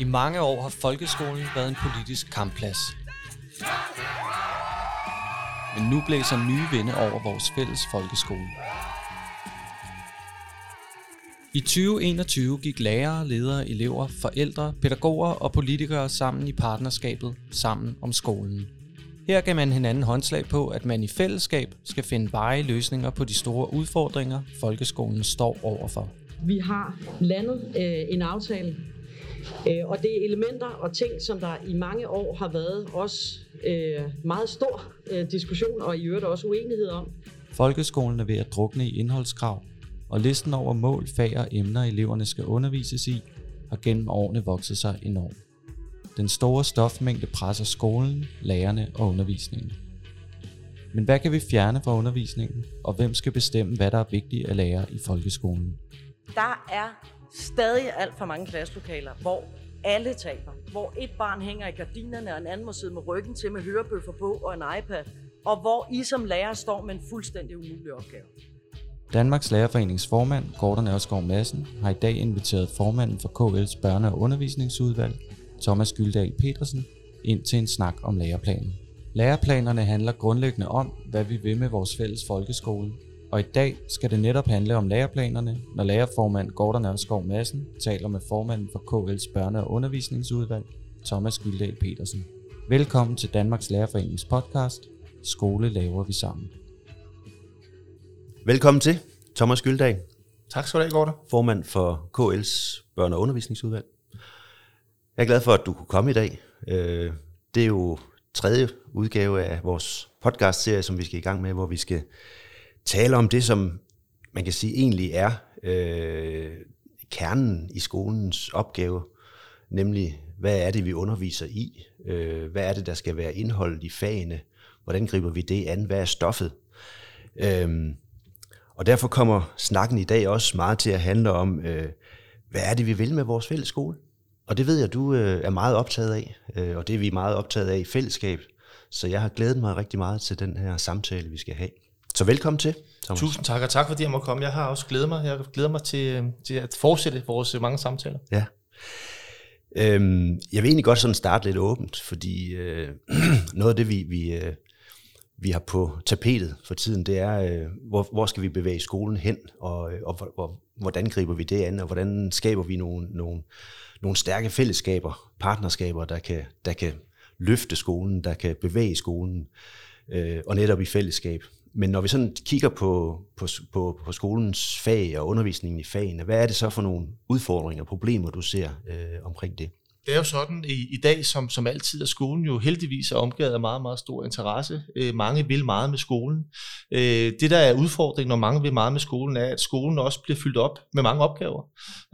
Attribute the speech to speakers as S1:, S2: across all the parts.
S1: I mange år har folkeskolen været en politisk kampplads. Men nu blæser nye vinde over vores fælles folkeskole. I 2021 gik lærere, ledere, elever, forældre, pædagoger og politikere sammen i partnerskabet Sammen om skolen. Her gav man hinanden håndslag på, at man i fællesskab skal finde veje løsninger på de store udfordringer, folkeskolen står overfor.
S2: Vi har landet øh, en aftale, øh, og det er elementer og ting, som der i mange år har været også øh, meget stor øh, diskussion og i øvrigt også uenighed om.
S1: Folkeskolen er ved at drukne i indholdskrav, og listen over mål, fag og emner, eleverne skal undervises i, har gennem årene vokset sig enormt. Den store stofmængde presser skolen, lærerne og undervisningen. Men hvad kan vi fjerne fra undervisningen, og hvem skal bestemme, hvad der er vigtigt at lære i folkeskolen?
S3: Der er stadig alt for mange klasselokaler, hvor alle taber. Hvor et barn hænger i gardinerne, og en anden må sidde med ryggen til med hørebøffer på og en iPad. Og hvor I som lærer står med en fuldstændig umulig opgave.
S1: Danmarks Lærerforenings formand, Gordon Ørskov Madsen, har i dag inviteret formanden for KL's børne- og undervisningsudvalg, Thomas Gyldal Petersen, ind til en snak om læreplanen. Læreplanerne handler grundlæggende om, hvad vi vil med vores fælles folkeskole, og i dag skal det netop handle om læreplanerne, når lærerformand Gordon Ørskov Madsen taler med formanden for KL's børne- og undervisningsudvalg, Thomas Gyldal Petersen. Velkommen til Danmarks Lærerforenings podcast, Skole laver vi sammen.
S4: Velkommen til, Thomas Gyldal,
S5: Tak skal du have, Gordon.
S4: formand for KL's børne- og undervisningsudvalg. Jeg er glad for, at du kunne komme i dag. Øh, Det er jo tredje udgave af vores podcastserie, som vi skal i gang med, hvor vi skal tale om det, som man kan sige egentlig er øh, kernen i skolens opgave, nemlig hvad er det, vi underviser i? Øh, Hvad er det, der skal være indholdet i fagene? Hvordan griber vi det an? Hvad er stoffet? Øhm, og derfor kommer snakken i dag også meget til at handle om, øh, hvad er det, vi vil med vores fælles skole? Og det ved jeg, du øh, er meget optaget af, øh, og det er vi meget optaget af i fællesskab. Så jeg har glædet mig rigtig meget til den her samtale, vi skal have. Så velkommen til, Thomas.
S5: Tusind tak, og tak fordi jeg må komme. Jeg har også glædet mig. Jeg glæder mig til, øh, til at fortsætte vores øh, mange samtaler.
S4: Ja. Øhm, jeg vil egentlig godt sådan starte lidt åbent, fordi øh, noget af det, vi, vi, øh, vi har på tapetet for tiden, det er, øh, hvor, hvor skal vi bevæge skolen hen, og, øh, og hvor, hvordan griber vi det an, og hvordan skaber vi nogle, nogle, nogle stærke fællesskaber, partnerskaber, der kan, der kan løfte skolen, der kan bevæge skolen, øh, og netop i fællesskab. Men når vi sådan kigger på, på, på, på skolens fag og undervisningen i fagene, hvad er det så for nogle udfordringer og problemer, du ser øh, omkring det?
S5: Det er jo sådan i, i dag, som, som altid, at skolen jo heldigvis er omgivet af meget, meget stor interesse. Øh, mange vil meget med skolen. Øh, det, der er udfordringen, når mange vil meget med skolen, er, at skolen også bliver fyldt op med mange opgaver.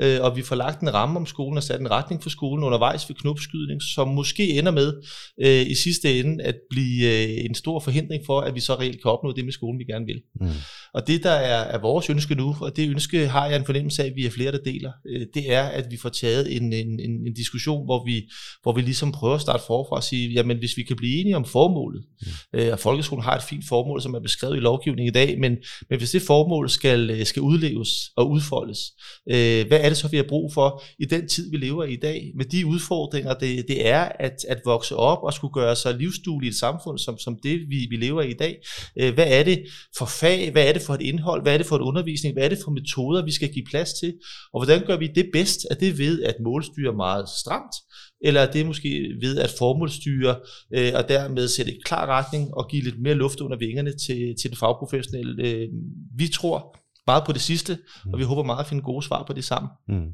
S5: Øh, og vi får lagt en ramme om skolen og sat en retning for skolen undervejs ved knopskydning, som måske ender med øh, i sidste ende at blive øh, en stor forhindring for, at vi så reelt kan opnå det med skolen, vi gerne vil.
S4: Mm.
S5: Og det, der er, er vores ønske nu, og det ønske har jeg en fornemmelse af, at vi er flere, der deler, øh, det er, at vi får taget en, en, en, en diskussion, hvor vi, hvor vi ligesom prøver at starte forfra og sige, jamen hvis vi kan blive enige om formålet, mm. øh, og folkeskolen har et fint formål, som er beskrevet i lovgivningen i dag, men, men hvis det formål skal, øh, skal udleves og udfoldes, øh, hvad er det så, vi har brug for i den tid, vi lever i i dag, med de udfordringer, det, det er at, at vokse op og skulle gøre sig livsdueligt i et samfund, som, som det, vi, vi lever i i dag. Øh, hvad er det for fag, hvad er det for et indhold, hvad er det for et undervisning, hvad er det for metoder, vi skal give plads til, og hvordan gør vi det bedst? Er det ved at målstyre meget stramt, eller er det måske ved at formålstyre øh, og dermed sætte et klar retning og give lidt mere luft under vingerne til, til den fagprofessionelle? Øh, vi tror meget på det sidste, og vi håber meget at finde gode svar på det sammen.
S4: Mm.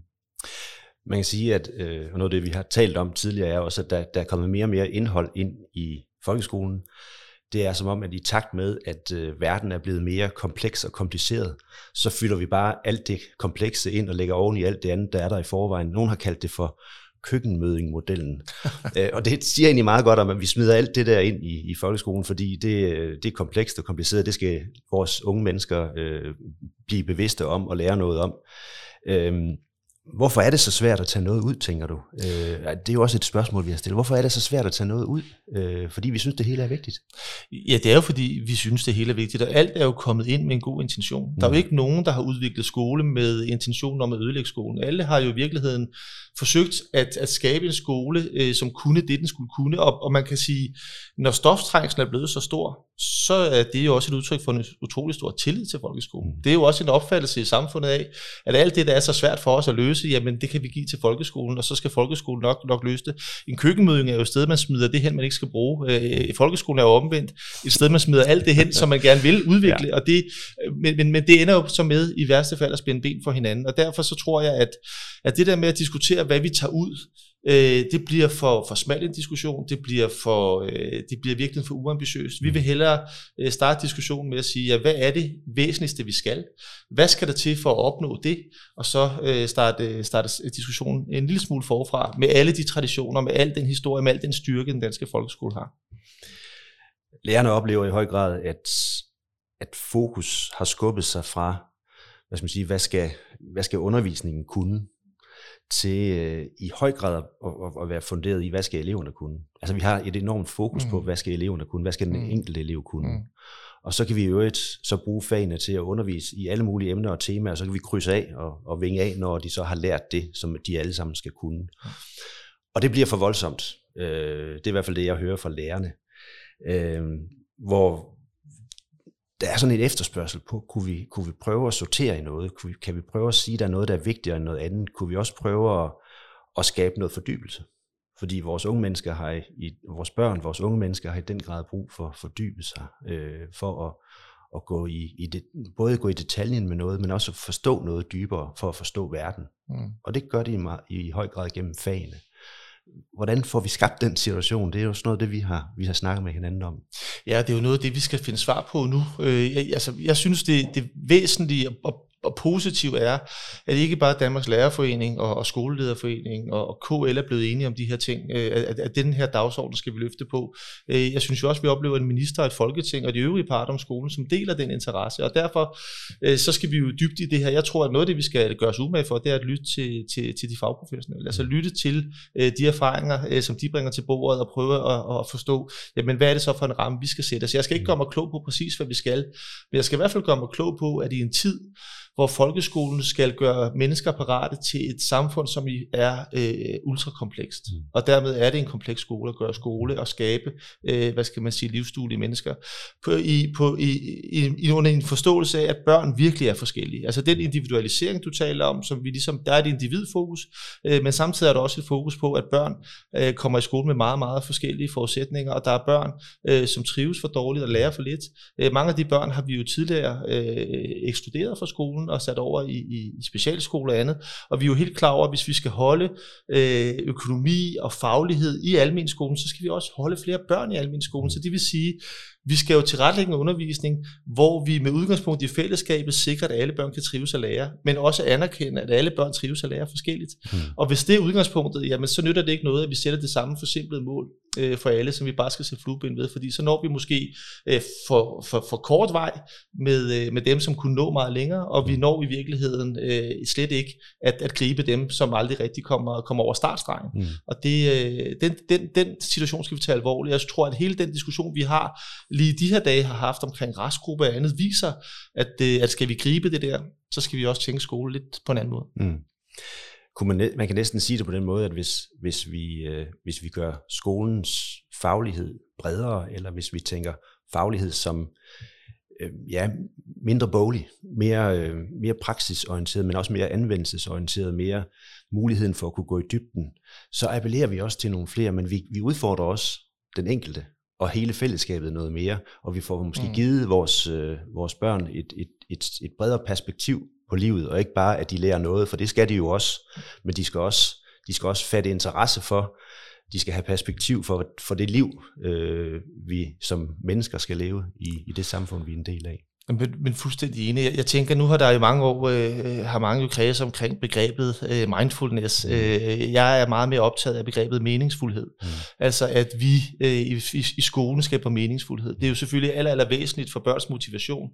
S4: Man kan sige, at øh, og noget af det, vi har talt om tidligere, er også, at der, der er kommet mere og mere indhold ind i folkeskolen. Det er som om, at i takt med, at øh, verden er blevet mere kompleks og kompliceret, så fylder vi bare alt det komplekse ind og lægger oven i alt det andet, der er der i forvejen. Nogen har kaldt det for køkkenmøding-modellen. øh, og det siger egentlig meget godt om, at vi smider alt det der ind i, i folkeskolen, fordi det, øh, det er komplekst og kompliceret. Det skal vores unge mennesker øh, blive bevidste om og lære noget om. Øh, Hvorfor er det så svært at tage noget ud, tænker du? Øh, det er jo også et spørgsmål, vi har stillet. Hvorfor er det så svært at tage noget ud? Øh, fordi vi synes, det hele er vigtigt.
S5: Ja, det er jo fordi, vi synes, det hele er vigtigt, og alt er jo kommet ind med en god intention. Der er jo ikke nogen, der har udviklet skole med intentionen om at ødelægge skolen. Alle har jo i virkeligheden forsøgt at, at skabe en skole, øh, som kunne det, den skulle kunne. Og, og man kan sige, når stoftrængslen er blevet så stor, så er det jo også et udtryk for en utrolig stor tillid til folkeskolen. Mm. Det er jo også en opfattelse i samfundet af, at alt det, der er så svært for os at løse, jamen det kan vi give til folkeskolen, og så skal folkeskolen nok, nok løse det. En køkkenmøding er jo et sted, man smider det hen, man ikke skal bruge. Øh, folkeskolen er jo omvendt et sted, man smider alt det hen, som man gerne vil udvikle, ja. og det, men, men, men det ender jo så med i værste fald at spænde ben for hinanden. Og derfor så tror jeg, at, at det der med at diskutere, hvad vi tager ud, øh, det bliver for, for smalt en diskussion, det bliver, for, øh, det bliver virkelig for uambitiøst. Vi vil hellere øh, starte diskussionen med at sige, ja, hvad er det væsentligste, vi skal? Hvad skal der til for at opnå det? Og så øh, starte, starte diskussionen en lille smule forfra med alle de traditioner, med al den historie, med al den styrke, den danske folkeskole har.
S4: Lærerne oplever i høj grad, at, at fokus har skubbet sig fra, hvad skal man sige, hvad skal, hvad skal undervisningen kunne? Til øh, i høj grad at, at, at være funderet i, hvad skal eleverne kunne. Altså vi har et enormt fokus mm. på, hvad skal eleverne kunne, hvad skal den mm. enkelte elev kunne. Mm. Og så kan vi jo et, så bruge fagene til at undervise i alle mulige emner og temaer, og så kan vi krydse af og, og vinge af, når de så har lært det, som de alle sammen skal kunne. Og det bliver for voldsomt. Øh, det er i hvert fald det, jeg hører fra lærerne. Øh, hvor, der er sådan en efterspørgsel på, kunne vi, kunne vi prøve at sortere i noget? Kunne vi, kan vi prøve at sige, at der er noget, der er vigtigere end noget andet? Kunne vi også prøve at, at skabe noget fordybelse? Fordi vores unge mennesker har i, vores børn, vores unge mennesker har i den grad brug for fordybelser, øh, for at, at gå i, i det, både gå i detaljen med noget, men også at forstå noget dybere, for at forstå verden. Mm. Og det gør de i, i høj grad gennem fagene hvordan får vi skabt den situation? Det er jo sådan noget, det vi har, vi har snakket med hinanden om.
S5: Ja, det er jo noget af det, vi skal finde svar på nu. Øh, jeg, altså, jeg synes, det, det væsentlige at og positiv er, at ikke bare Danmarks Lærerforening og, og Skolelederforening og, og KL er blevet enige om de her ting, øh, at, at den her dagsorden skal vi løfte på. Øh, jeg synes jo også, at vi oplever en minister, et folketing og de øvrige parter om skolen, som deler den interesse, og derfor øh, så skal vi jo dybt i det her. Jeg tror, at noget af det, vi skal gøre os umage for, det er at lytte til, til, til de fagprofessionelle, altså lytte til øh, de erfaringer, øh, som de bringer til bordet, og prøve at, at forstå, jamen hvad er det så for en ramme, vi skal sætte. Så jeg skal ikke gøre mig klog på præcis, hvad vi skal, men jeg skal i hvert fald gøre mig klog på, at i en tid, hvor folkeskolen skal gøre mennesker parate til et samfund, som er øh, ultrakomplekst. Mm. Og dermed er det en kompleks skole at gøre skole og skabe, øh, hvad skal man sige, livsduelige mennesker. På, i, på, i, i, i under en forståelse af, at børn virkelig er forskellige. Altså den individualisering, du taler om, som vi ligesom, der er et individfokus, øh, men samtidig er der også et fokus på, at børn øh, kommer i skole med meget, meget forskellige forudsætninger, og der er børn, øh, som trives for dårligt og lærer for lidt. Øh, mange af de børn har vi jo tidligere øh, ekskluderet fra skolen, og sat over i, i, i specialskole og andet. Og vi er jo helt klar over, at hvis vi skal holde øh, økonomi og faglighed i almenskolen, så skal vi også holde flere børn i almenskolen. Så det vil sige, vi skal jo tilrettelægge en undervisning, hvor vi med udgangspunkt i fællesskabet sikrer, at alle børn kan trives og lære, men også anerkende, at alle børn trives og lærer forskelligt. Hmm. Og hvis det er udgangspunktet, jamen så nytter det ikke noget, at vi sætter det samme forsimplede mål øh, for alle, som vi bare skal se flueben ved, fordi så når vi måske øh, for, for, for kort vej med, øh, med dem, som kunne nå meget længere, og vi når i virkeligheden øh, slet ikke at, at gribe dem, som aldrig rigtig kommer, kommer over startstrengen. Mm. Og det, øh, den, den, den situation skal vi tage alvorligt. Jeg tror, at hele den diskussion, vi har lige de her dage har haft omkring restgruppe og andet, viser, at, øh, at skal vi gribe det der, så skal vi også tænke skole lidt på en anden måde. Mm.
S4: Kunne man, man kan næsten sige det på den måde, at hvis, hvis, vi, øh, hvis vi gør skolens faglighed bredere, eller hvis vi tænker faglighed som øh, ja, mindre boglig, mere, øh, mere praksisorienteret, men også mere anvendelsesorienteret, mere muligheden for at kunne gå i dybden, så appellerer vi også til nogle flere, men vi, vi udfordrer også den enkelte og hele fællesskabet noget mere, og vi får måske mm. givet vores, øh, vores børn et, et, et, et bredere perspektiv på livet, og ikke bare, at de lærer noget, for det skal de jo også, men de skal også, de skal også fatte interesse for, de skal have perspektiv for, for det liv, øh, vi som mennesker skal leve i, i det samfund, vi er en del af.
S5: Men, men fuldstændig enig. Jeg tænker, nu har der i mange år øh, har mange jo kredset omkring begrebet øh, mindfulness. Mm. Øh, jeg er meget mere optaget af begrebet meningsfuldhed. Mm. Altså at vi øh, i, i, i skolen skaber meningsfuldhed. Det er jo selvfølgelig aller, aller væsentligt for børns motivation,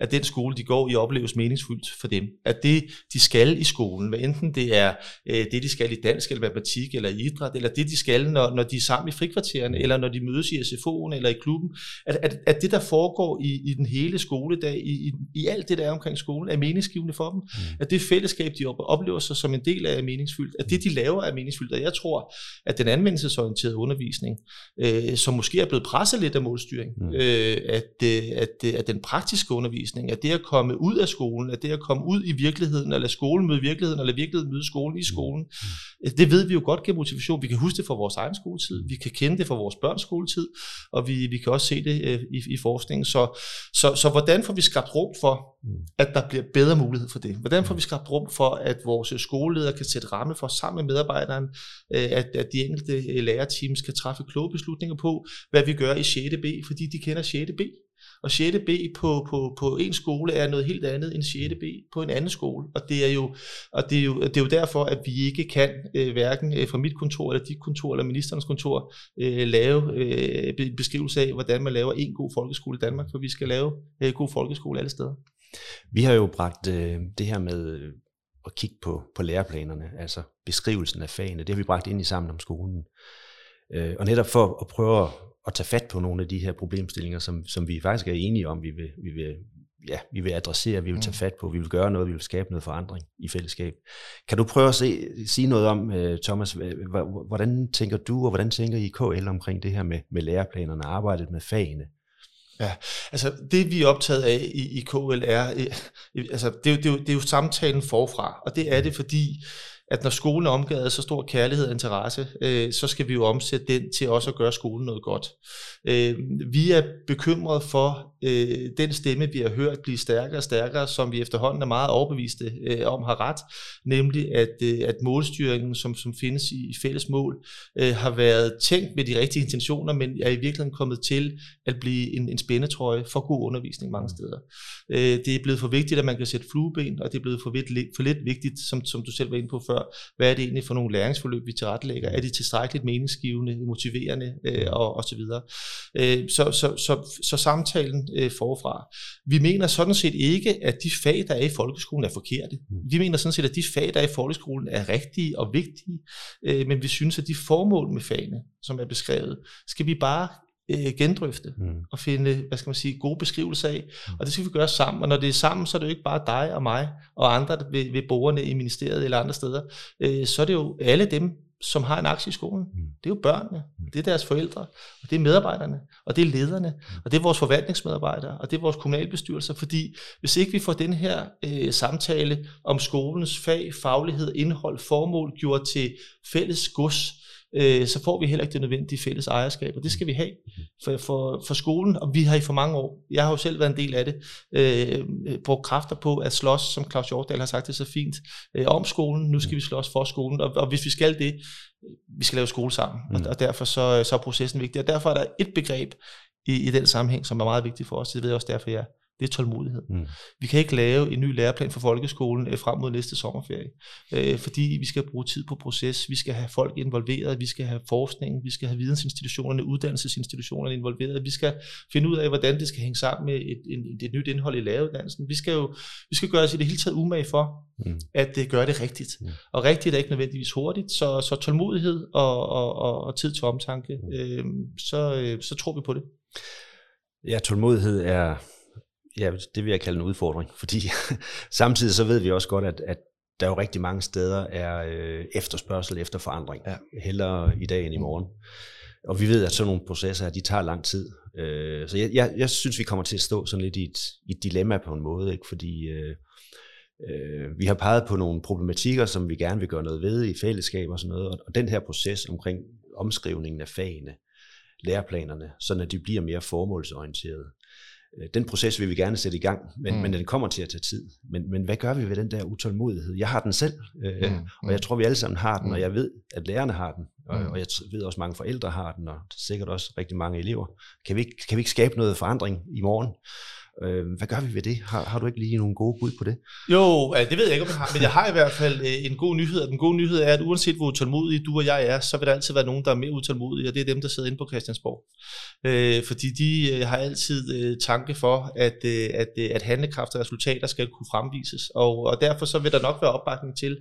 S5: at den skole, de går i, opleves meningsfuldt for dem. At det, de skal i skolen, hvad enten det er øh, det, de skal i dansk eller matematik eller idræt, eller det, de skal, når, når de er sammen i frikvartererne, eller når de mødes i SFO'en eller i klubben, at, at, at det, der foregår i, i den hele skole, skoledag i, i, i alt det, der er omkring skolen, er meningsgivende for dem. Mm. At det fællesskab, de oplever sig som en del af, er meningsfyldt. At det, de laver, er meningsfyldt. Og jeg tror, at den anvendelsesorienterede undervisning, øh, som måske er blevet presset lidt af målstyring, mm. øh, at, øh, at, at den praktiske undervisning, at det at komme ud af skolen, at det at komme ud i virkeligheden, eller lade skolen møde virkeligheden, eller virkeligheden møde skolen i skolen, mm. det ved vi jo godt giver motivation. Vi kan huske det fra vores egen skoletid, vi kan kende det fra vores børns skoletid, og vi, vi kan også se det øh, i, i forskningen. Så, så, så hvordan får vi skabt rum for, mm. at der bliver bedre mulighed for det? Hvordan får vi skabt rum for, at vores skoleledere kan sætte ramme for sammen med medarbejderen, øh, at, at de enkelte øh, lærerteams kan træffe kloge beslutninger på, hvad vi gør i 6. B, fordi de kender 6. B. Og 6. B på, på, på en skole er noget helt andet end 6. B på en anden skole. Og det er jo, og det er jo, det er jo derfor, at vi ikke kan, øh, hverken øh, fra mit kontor, eller dit kontor, eller ministerens kontor, øh, lave øh, beskrivelse af, hvordan man laver en god folkeskole i Danmark, for vi skal lave øh, god folkeskole alle steder.
S4: Vi har jo bragt øh, det her med øh, at kigge på, på læreplanerne, altså beskrivelsen af fagene, det har vi bragt ind i sammen om skolen. Øh, og netop for at prøve at tage fat på nogle af de her problemstillinger, som, som vi faktisk er enige om, vi vil, vi vil, ja, vi vil adressere, vi vil tage mm. fat på, vi vil gøre noget, vi vil skabe noget forandring i fællesskab. Kan du prøve at se, sige noget om, øh, Thomas, hvordan tænker du, og hvordan tænker I KL omkring det her med, med læreplanerne, arbejdet med fagene?
S5: Ja, altså det vi er optaget af i, i KL er, øh, altså det, det, jo, det er jo samtalen forfra, og det er det, fordi at når skolen er omgivet af så stor kærlighed og interesse, øh, så skal vi jo omsætte den til også at gøre skolen noget godt. Øh, vi er bekymret for øh, den stemme, vi har hørt blive stærkere og stærkere, som vi efterhånden er meget overbeviste øh, om har ret, nemlig at, øh, at målstyringen, som, som findes i, i fælles mål, øh, har været tænkt med de rigtige intentioner, men er i virkeligheden kommet til at blive en, en spændetrøje for god undervisning mange steder. Øh, det er blevet for vigtigt, at man kan sætte flueben, og det er blevet for, vidt, for lidt vigtigt, som, som du selv var inde på før, hvad er det egentlig for nogle læringsforløb, vi tilrettelægger? Er de tilstrækkeligt meningsgivende, motiverende øh, og, og så videre? Øh, så, så, så, så samtalen øh, forfra. Vi mener sådan set ikke, at de fag, der er i folkeskolen, er forkerte. Mm. Vi mener sådan set, at de fag, der er i folkeskolen, er rigtige og vigtige, øh, men vi synes, at de formål med fagene, som er beskrevet, skal vi bare øh, gendrøfte mm. og finde, hvad skal man sige, gode beskrivelser af. Mm. Og det skal vi gøre sammen. Og når det er sammen, så er det jo ikke bare dig og mig og andre ved, ved borgerne i ministeriet eller andre steder. Øh, så er det jo alle dem, som har en aktie i skolen. Mm. Det er jo børnene, mm. det er deres forældre, og det er medarbejderne, og det er lederne, mm. og det er vores forvaltningsmedarbejdere, og det er vores kommunalbestyrelser, fordi hvis ikke vi får den her øh, samtale om skolens fag, faglighed, indhold, formål gjort til fælles gods, øh, så får vi heller ikke det nødvendige fælles ejerskab, og det skal vi have for, for, for skolen, og vi har i for mange år, jeg har jo selv været en del af det, øh, brugt kræfter på at slås, som Claus Hjortdal har sagt det så fint, øh, om skolen, nu skal vi slås for skolen, og, og hvis vi skal det, vi skal lave skole sammen, mm. og, og derfor så, så er processen vigtig, og derfor er der et begreb i, i den sammenhæng, som er meget vigtigt for os, det ved jeg også derfor, jeg det er tålmodighed. Mm. Vi kan ikke lave en ny læreplan for folkeskolen øh, frem mod næste sommerferie, øh, fordi vi skal bruge tid på proces, vi skal have folk involveret, vi skal have forskning, vi skal have vidensinstitutionerne, uddannelsesinstitutionerne involveret, vi skal finde ud af, hvordan det skal hænge sammen med et, et, et nyt indhold i læreruddannelsen. Vi skal jo vi skal gøre os i det hele taget umage for, mm. at det gør det rigtigt. Mm. Og rigtigt er ikke nødvendigvis hurtigt, så, så tålmodighed og, og, og, og tid til omtanke, mm. øh, så, øh, så tror vi på det.
S4: Ja, tålmodighed er ja, det vil jeg kalde en udfordring, fordi samtidig så ved vi også godt, at, at der jo rigtig mange steder er øh, efterspørgsel efter forandring. Ja. Hellere i dag end i morgen. Og vi ved, at sådan nogle processer, de tager lang tid. Øh, så jeg, jeg, jeg synes, vi kommer til at stå sådan lidt i et, i et dilemma på en måde, ikke? fordi øh, øh, vi har peget på nogle problematikker, som vi gerne vil gøre noget ved i fællesskab og sådan noget. Og den her proces omkring omskrivningen af fagene, læreplanerne, sådan at de bliver mere formålsorienterede. Øh, den proces vil vi gerne sætte i gang, men, mm. men den kommer til at tage tid. Men, men hvad gør vi ved den der utålmodighed? Jeg har den selv, øh, mm. og jeg tror, vi alle sammen har den, mm. og jeg ved, at lærerne har den, og, mm. og jeg ved også, at mange forældre har den, og sikkert også rigtig mange elever. Kan vi ikke, kan vi ikke skabe noget forandring i morgen? Øh, hvad gør vi ved det? Har, har du ikke lige nogle gode bud på det?
S5: Jo, det ved jeg ikke, om jeg har, men jeg har i hvert fald øh, en god nyhed. og Den gode nyhed er, at uanset hvor utålmodige du og jeg er, så vil der altid være nogen, der er mere utålmodige, og det er dem, der sidder inde på Christiansborg. Øh, fordi de øh, har altid øh, tanke for, at, øh, at, øh, at handlekraft og resultater skal kunne fremvises. Og, og derfor så vil der nok være opbakning til,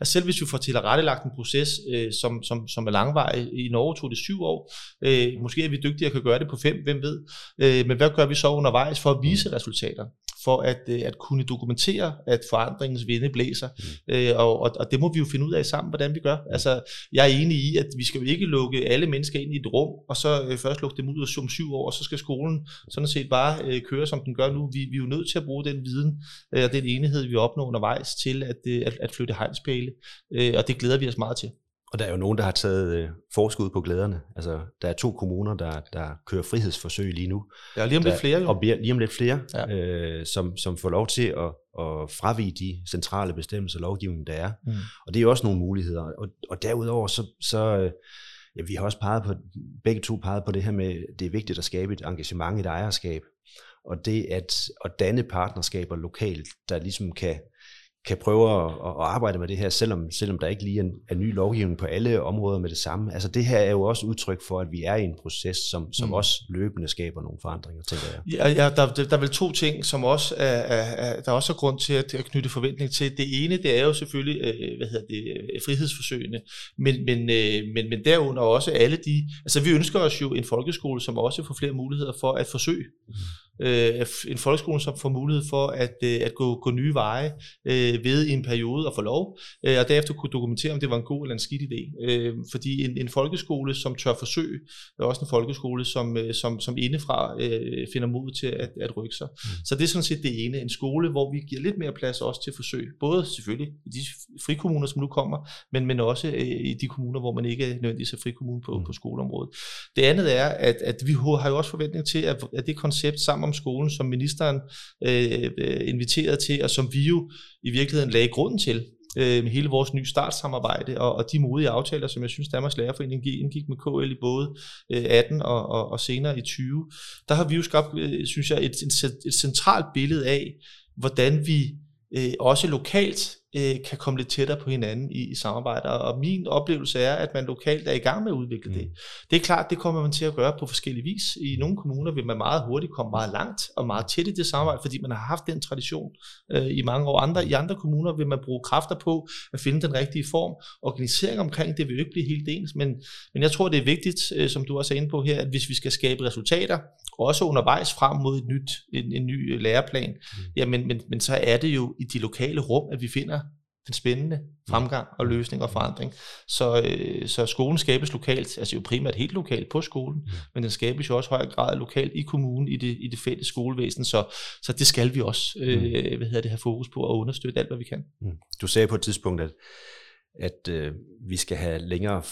S5: at selv hvis vi får til at en proces, øh, som, som, som er langvarig, i Norge tog det syv år, øh, måske er vi dygtige at kan gøre det på fem, hvem ved. Øh, men hvad gør vi så undervejs for at vise vise resultater. for at, øh, at kunne dokumentere, at forandringens vinde blæser. Mm. Øh, og, og, og det må vi jo finde ud af sammen, hvordan vi gør. Altså, jeg er enig i, at vi skal jo ikke lukke alle mennesker ind i et rum, og så øh, først lukke dem ud om syv år, og så skal skolen sådan set bare øh, køre, som den gør nu. Vi, vi er jo nødt til at bruge den viden øh, og den enighed, vi opnår undervejs til at, øh, at, at flytte hegnspæle, øh, og det glæder vi os meget til.
S4: Og der er jo nogen, der har taget øh, forskud på glæderne. Altså, der er to kommuner, der, der kører frihedsforsøg lige nu.
S5: Ja, lige om
S4: der,
S5: lidt flere jo.
S4: Og lige om lidt flere,
S5: Ja.
S4: øh, som, som får lov til at, at fravige de centrale bestemmelser og lovgivning, der er.
S5: Mm.
S4: Og det er jo også nogle muligheder. Og, og derudover, så, så øh, ja, vi har også peget på, begge to peget på det her med, det er vigtigt at skabe et engagement, et ejerskab. Og det at, at danne partnerskaber lokalt, der ligesom kan, kan prøve at, at arbejde med det her, selvom, selvom der ikke lige er, en, er ny lovgivning på alle områder med det samme. Altså det her er jo også udtryk for, at vi er i en proces, som, som
S5: Mm.
S4: mm. også løbende skaber nogle forandringer, tænker jeg.
S5: Ja, ja der, der, er vel to ting, som også er, er, er, der er også er grund til at, at knytte forventning til. Det ene, det er jo selvfølgelig, øh, hvad hedder det, øh, frihedsforsøgene, men, men, øh, men, men derunder også alle de, altså vi ønsker os jo en folkeskole, som også får flere muligheder for at forsøge. Øh, en folkeskole, som får mulighed for at, øh, at gå, gå nye veje øh, ved i en periode at få lov, øh, og derefter kunne dokumentere, om det var en god eller en skidt idé. Øh, fordi en, en folkeskole, som tør forsøge, er også en folkeskole, som, øh, som, som indefra øh, finder mod til at, at rykke sig. Mm. Så det er sådan set det ene. En skole, hvor vi giver lidt mere plads også til forsøg. Både selvfølgelig i de frikommuner, som nu kommer, men, men også øh, i de kommuner, hvor man ikke er nødvendigvis er frikommune på, mm. på skoleområdet. Det andet er, at, at vi har jo også forventning til, at, at det koncept sammen om skolen, som ministeren øh, øh, inviterede til, og som vi jo i virkeligheden lagde grunden til, øh, med hele vores nye startsamarbejde og, og de modige aftaler, som jeg synes Danmarks Lærerforening gik- indgik med KL i både øh, 18 og, og, og senere i 20, der har vi jo skabt, øh, synes jeg, et, et, et centralt billede af, hvordan vi øh, også lokalt øh, kan komme lidt tættere på hinanden i, i samarbejde. Og, min oplevelse er, at man lokalt er i gang med at udvikle mm. det. Det er klart, det kommer man til at gøre på forskellige vis. I nogle kommuner vil man meget hurtigt komme meget langt og meget tæt i det samarbejde, fordi man har haft den tradition øh, i mange år. Andre, I andre kommuner vil man bruge kræfter på at finde den rigtige form. Organisering omkring det vil jo ikke blive helt ens, men, men jeg tror, det er vigtigt, øh, som du også er inde på her, at hvis vi skal skabe resultater, også undervejs frem mod et nyt, en, en ny øh, læreplan, mm. jamen, men, men så er det jo i de lokale rum, at vi finder den spændende fremgang og løsning og forandring. Så, øh, så skolen skabes lokalt, altså jo primært helt lokalt på skolen, mm. men den skabes jo også i høj grad lokalt i kommunen, i det, i det fælles skolevæsen, så, så det skal vi også øh, hvad hedder det, have fokus på og understøtte alt, hvad vi kan.
S4: Mm. Du sagde på et tidspunkt, at, at øh, vi skal have længere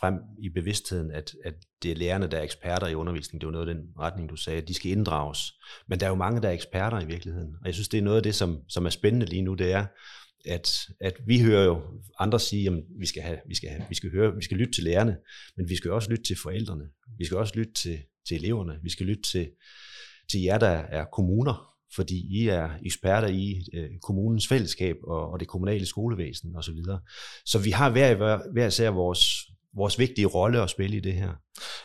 S4: frem i bevidstheden, at, at det er lærerne, der er eksperter i undervisning. Det var noget af den retning, du sagde, de skal inddrages. Men der er jo mange, der er eksperter i virkeligheden. Og jeg synes, det er noget af det, som, som er spændende lige nu, det er, at, at vi hører jo andre sige, at vi skal, have, vi, skal have, vi, skal høre, vi skal lytte til lærerne, men vi skal også lytte til forældrene. Vi skal også lytte til, til eleverne. Vi skal lytte til, til jer, der er kommuner, fordi I er eksperter i øh, kommunens fællesskab og, og det kommunale skolevæsen osv. Så, videre. så vi har hver, hver, hver især vores, vores vigtige rolle at spille i det her.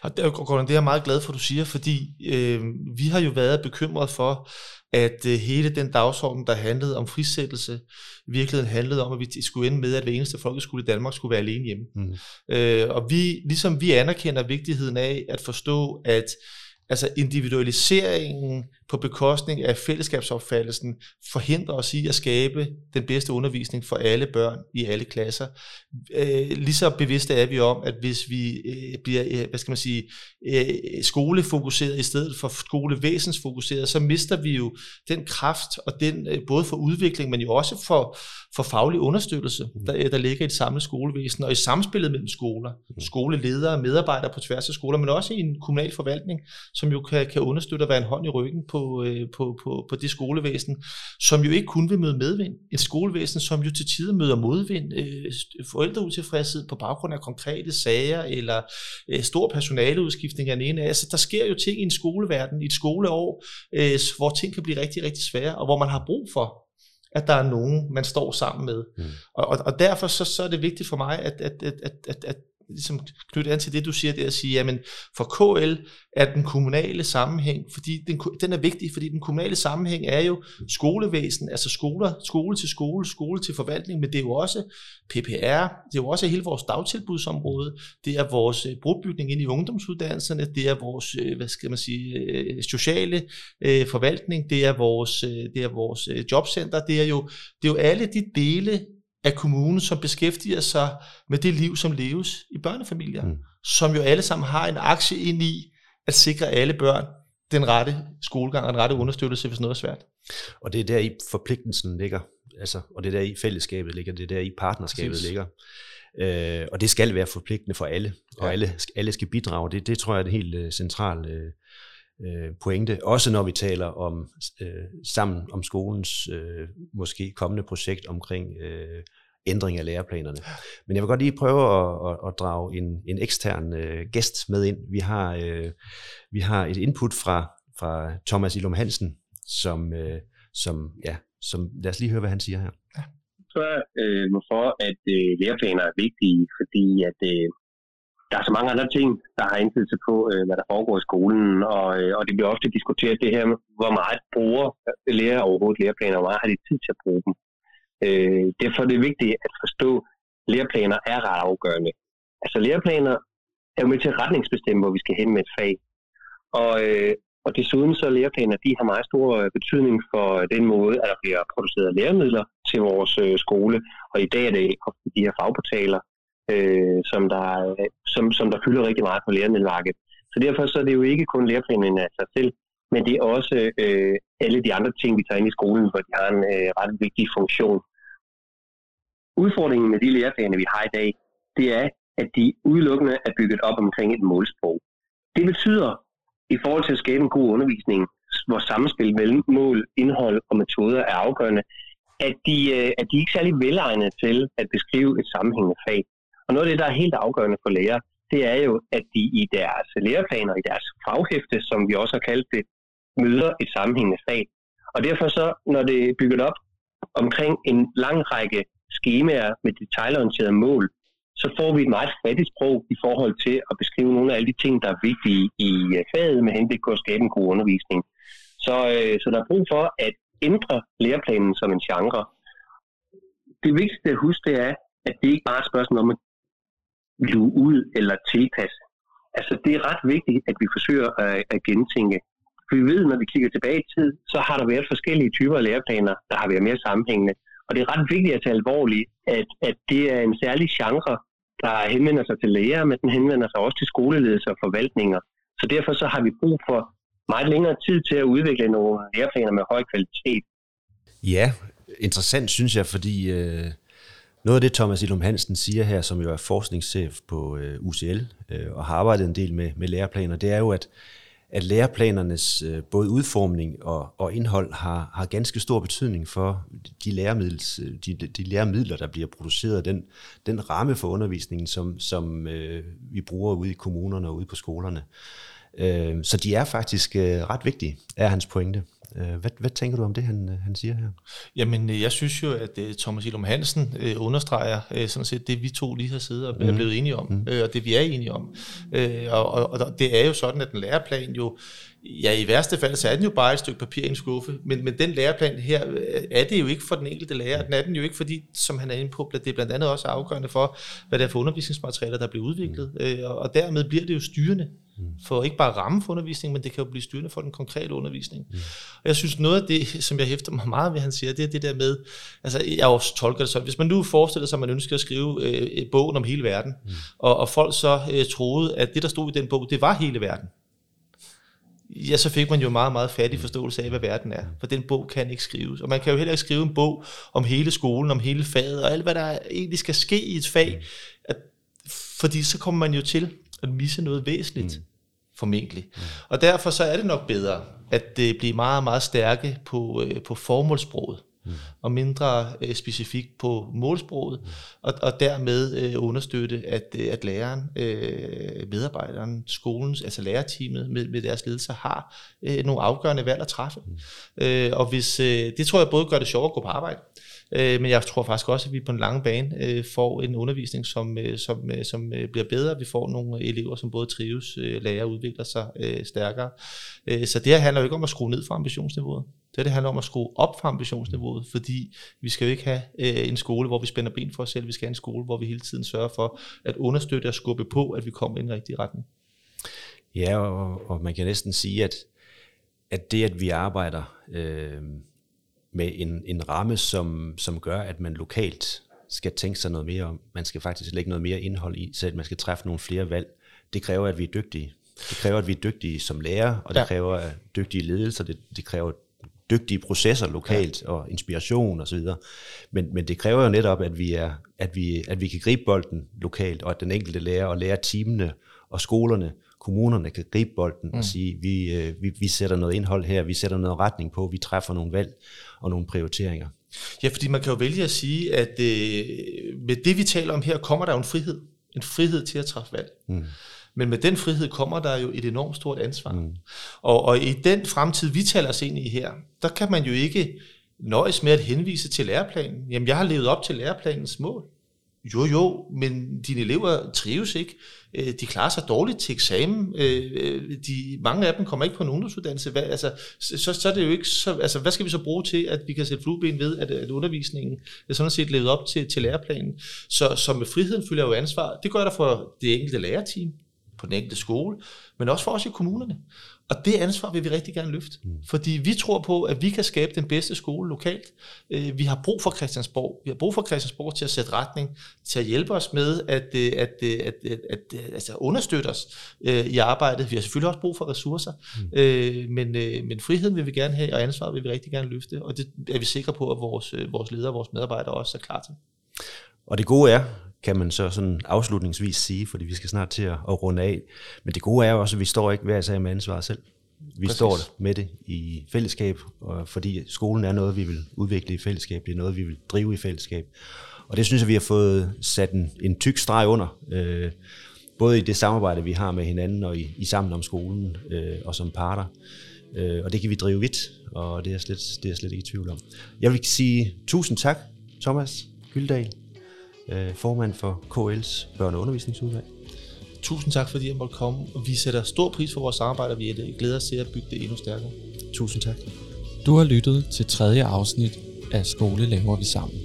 S5: Og det, Gordon, det er jeg meget glad for, du siger, fordi øh, vi har jo været bekymret for, at øh, hele den dagsorden, der handlede om frisættelse, i virkeligheden handlede om, at vi skulle ende med, at hver eneste folkeskole i Danmark skulle være alene hjemme.
S4: Mm.
S5: Øh, og vi, ligesom vi anerkender vigtigheden af at forstå, at altså individualiseringen på bekostning af fællesskabsopfattelsen forhindrer os i at skabe den bedste undervisning for alle børn i alle klasser. Øh, lige så bevidste er vi om, at hvis vi øh, bliver, øh, hvad skal man sige, øh, skolefokuseret i stedet for skolevæsensfokuseret, så mister vi jo den kraft og den, øh, både for udvikling, men jo også for, for faglig understøttelse, der, der ligger i et samlet skolevæsen, og i samspillet mellem skoler, skoleledere, medarbejdere på tværs af skoler, men også i en kommunal forvaltning, som jo kan, kan understøtte at være en hånd i ryggen på, øh, på, på, på det skolevæsen, som jo ikke kun vil møde medvind. Et skolevæsen, som jo til tider møder modvind, øh, forældreutilfredshed på baggrund af konkrete sager, eller øh, stor personaleudskiftning af den ene af. Altså, der sker jo ting i en skoleverden, i et skoleår, øh, hvor ting kan blive rigtig, rigtig svære, og hvor man har brug for at der er nogen, man står sammen med. Mm. Og, og, og derfor så, så er det vigtigt for mig, at, at, at, at, at ligesom knytte an til det, du siger, det er at sige, jamen for KL er den kommunale sammenhæng, fordi den, den er vigtig, fordi den kommunale sammenhæng er jo skolevæsen, altså skoler, skole til skole, skole til forvaltning, men det er jo også PPR, det er jo også hele vores dagtilbudsområde, det er vores øh, brugbygning ind i ungdomsuddannelserne, det er vores, øh, hvad skal man sige, øh, sociale forvaltning, det er vores, det er vores jobcenter, det er jo, det er jo alle de dele af kommunen, som beskæftiger sig med det liv, som leves i børnefamilier, mm. som jo alle sammen har en aktie ind i at sikre alle børn den rette skolegang og den rette understøttelse, hvis noget er svært.
S4: Og det er der i forpligtelsen ligger, altså, og det er der i fællesskabet ligger, det er der i partnerskabet Præcis. ligger. Øh, og det skal være forpligtende for alle, og ja. alle, alle skal bidrage. Det, det tror jeg er det helt uh, centrale uh, pointe. Også når vi taler om uh, sammen om skolens uh, måske kommende projekt omkring uh, ændring af læreplanerne. Men jeg vil godt lige prøve at, at, at drage en, en ekstern øh, gæst med ind. Vi har, øh, vi har et input fra, fra Thomas Ilum Hansen, som, øh, som, ja, som, lad os lige høre, hvad han siger her. Ja.
S6: Spørg øh, hvorfor at øh, læreplaner er vigtige, fordi at øh, der er så mange andre ting, der har indflydelse på, øh, hvad der foregår i skolen, og, øh, og det bliver ofte diskuteret det her med, hvor meget bruger lærer overhovedet læreplaner, og hvor meget har de tid til at bruge dem. Øh, derfor er det vigtigt at forstå, at læreplaner er ret afgørende. Altså læreplaner er jo med til at retningsbestemme, hvor vi skal hen med et fag. Og, øh, og desuden så læreplaner, de har meget stor øh, betydning for øh, den måde, at der bliver produceret læremidler til vores øh, skole. Og i dag er det ofte de her fagportaler, øh, som, der, øh, som, som der fylder rigtig meget på læremiddelmarkedet. Så derfor så er det jo ikke kun læreplanen af sig selv, men det er også øh, alle de andre ting, vi tager ind i skolen, hvor de har en øh, ret vigtig funktion. Udfordringen med de læreplaner, vi har i dag, det er, at de udelukkende er bygget op omkring et målsprog. Det betyder, i forhold til at skabe en god undervisning, hvor samspil mellem mål, indhold og metoder er afgørende, at de, øh, at de ikke er særlig velegnede til at beskrive et sammenhængende fag. Og noget af det, der er helt afgørende for lærere, det er jo, at de i deres læreplaner, i deres faghæfte, som vi også har kaldt det, møder et sammenhængende fag. Og derfor så, når det er bygget op omkring en lang række skemaer med detaljorienterede mål, så får vi et meget fattigt sprog i forhold til at beskrive nogle af alle de ting, der er vigtige i øh, faget med henblik på at skabe en god undervisning. Så, øh, så der er brug for at ændre læreplanen som en genre. Det vigtigste at huske, det er, at det ikke bare er et spørgsmål om at luge ud eller tilpasse. Altså, det er ret vigtigt, at vi forsøger at, at gentænke. For vi ved, når vi kigger tilbage i tid, så har der været forskellige typer af læreplaner, der har været mere sammenhængende. Og det er ret vigtigt at tage alvorligt, at, at det er en særlig genre, der henvender sig til læger, men den henvender sig også til skoleledelser og forvaltninger. Så derfor så har vi brug for meget længere tid til at udvikle nogle læreplaner med høj kvalitet.
S4: Ja, interessant synes jeg, fordi øh, noget af det Thomas Ilum Hansen siger her, som jo er forskningschef på øh, UCL øh, og har arbejdet en del med, med læreplaner, det er jo, at at læreplanernes øh, både udformning og, og indhold har, har ganske stor betydning for de, læremiddels, øh, de, de læremidler, der bliver produceret, den, den ramme for undervisningen, som, som øh, vi bruger ude i kommunerne og ude på skolerne. Øh, så de er faktisk øh, ret vigtige, er hans pointe. Øh, hvad, hvad tænker du om det, han, han siger her?
S5: Jamen, jeg synes jo, at Thomas Ilum Hansen øh, understreger øh, sådan set det, vi to lige har siddet og mm. er blevet enige om, mm. øh, og det vi er enige om. Øh, og, og, og det er jo sådan, at den læreplan jo, ja i værste fald, så er den jo bare et stykke papir i en skuffe, men, men den læreplan her er det jo ikke for den enkelte lærer, den er den jo ikke, fordi, som han er inde på, det er blandt andet også afgørende for, hvad det er for undervisningsmaterialer, der bliver udviklet, mm. øh, og dermed bliver det jo styrende Mm. For ikke bare ramme for undervisning, men det kan jo blive styrende for den konkrete undervisning. Mm. Og jeg synes, noget af det, som jeg hæfter mig meget ved, han siger, det er det der med, altså jeg også tolker det sådan, hvis man nu forestiller sig, at man ønsker at skrive øh, bogen om hele verden, mm. og, og folk så øh, troede, at det, der stod i den bog, det var hele verden, ja, så fik man jo meget, meget fattig forståelse af, hvad verden er. For den bog kan ikke skrives. Og man kan jo heller ikke skrive en bog om hele skolen, om hele faget, og alt, hvad der egentlig skal ske i et fag. At, fordi så kommer man jo til at misse noget væsentligt. Mm. Formentlig. Mm. Og derfor så er det nok bedre, at det bliver meget, meget stærke på, øh, på formålsproget, mm. og mindre øh, specifikt på målsproget, mm. og, og dermed øh, understøtte, at, øh, at læreren, øh, medarbejderen, skolens, altså lærerteamet med, med deres ledelse har øh, nogle afgørende valg at træffe. Mm. Øh, og hvis, øh, det tror jeg både gør det sjovere at gå på arbejde, Øh, men jeg tror faktisk også, at vi på en lang bane øh, får en undervisning, som, øh, som, øh, som øh, bliver bedre. Vi får nogle elever, som både trives, øh, lærer og udvikler sig øh, stærkere. Øh, så det her handler jo ikke om at skrue ned for ambitionsniveauet. Det, det handler om at skrue op for ambitionsniveauet, fordi vi skal jo ikke have øh, en skole, hvor vi spænder ben for os selv. Vi skal have en skole, hvor vi hele tiden sørger for at understøtte og skubbe på, at vi kommer i den rigtige retning.
S4: Ja, og, og man kan næsten sige, at, at det, at vi arbejder øh, med en, en ramme, som, som gør, at man lokalt skal tænke sig noget mere om, man skal faktisk lægge noget mere indhold i, så at man skal træffe nogle flere valg, det kræver, at vi er dygtige. Det kræver, at vi er dygtige som lærer, og det ja. kræver dygtige ledelser, det, det kræver dygtige processer lokalt ja. og inspiration osv. Men, men det kræver jo netop, at vi, er, at, vi, at vi kan gribe bolden lokalt, og at den enkelte lærer og lærer teamene og skolerne, kommunerne kan gribe bolden mm. og sige, vi, øh, vi, vi sætter noget indhold her, vi sætter noget retning på, vi træffer nogle valg og nogle prioriteringer.
S5: Ja, fordi man kan jo vælge at sige, at øh, med det vi taler om her, kommer der jo en frihed. En frihed til at træffe valg. Mm. Men med den frihed kommer der jo et enormt stort ansvar. Mm. Og, og i den fremtid, vi taler os ind i her, der kan man jo ikke nøjes med at henvise til læreplanen. Jamen, jeg har levet op til læreplanens mål. Jo, jo, men dine elever trives ikke. Øh, de klarer sig dårligt til eksamen. Øh, øh, de, mange af dem kommer ikke på en ungdomsuddannelse. Hvad, altså, så, så er det jo ikke så, altså, hvad skal vi så bruge til, at vi kan sætte flueben ved, at, at undervisningen er sådan set levet op til, til læreplanen. Så, så med friheden følger jo ansvar. Det gør der for det enkelte lærerteam på den enkelte skole, men også for os i kommunerne. Og det ansvar vil vi rigtig gerne løfte, mm. fordi vi tror på, at vi kan skabe den bedste skole lokalt. Øh, vi har brug for Christiansborg. Vi har brug for Christiansborg til at sætte retning, til at hjælpe os med at, øh, at, øh, at, at, at, at altså understøtte os i arbejdet. Vi har selvfølgelig også brug for ressourcer, mm. men, men friheden vil vi gerne have, og ansvar vil vi rigtig gerne løfte, og det er vi sikre på, at vores, vores ledere og vores medarbejdere også er klar til.
S4: Og det gode er, kan man så sådan afslutningsvis sige, fordi vi skal snart til at, at runde af. Men det gode er jo også, at vi står ikke hver sag med ansvar selv. Vi Præcis. står med det i fællesskab, og fordi skolen er noget, vi vil udvikle i fællesskab. Det er noget, vi vil drive i fællesskab. Og det synes jeg, vi har fået sat en, en tyk streg under. Øh, både i det samarbejde, vi har med hinanden, og i, i sammen om skolen, øh, og som parter. Øh, og det kan vi drive vidt, og det er, slet, det er jeg slet ikke i tvivl om. Jeg vil sige tusind tak, Thomas Gyldal, øh, formand for KL's børne- og undervisningsudvalg.
S5: Tusind tak, fordi jeg måtte komme. Vi sætter stor pris for vores samarbejde, og vi glæder os til at bygge det endnu stærkere.
S4: Tusind tak.
S1: Du har lyttet til tredje afsnit af Skole laver vi sammen.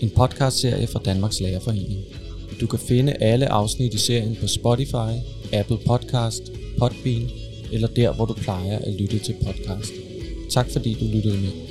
S1: En podcastserie fra Danmarks Lærerforening. Du kan finde alle afsnit i serien på Spotify, Apple Podcast, Podbean eller der, hvor du plejer at lytte til podcast. Tak fordi du lyttede med.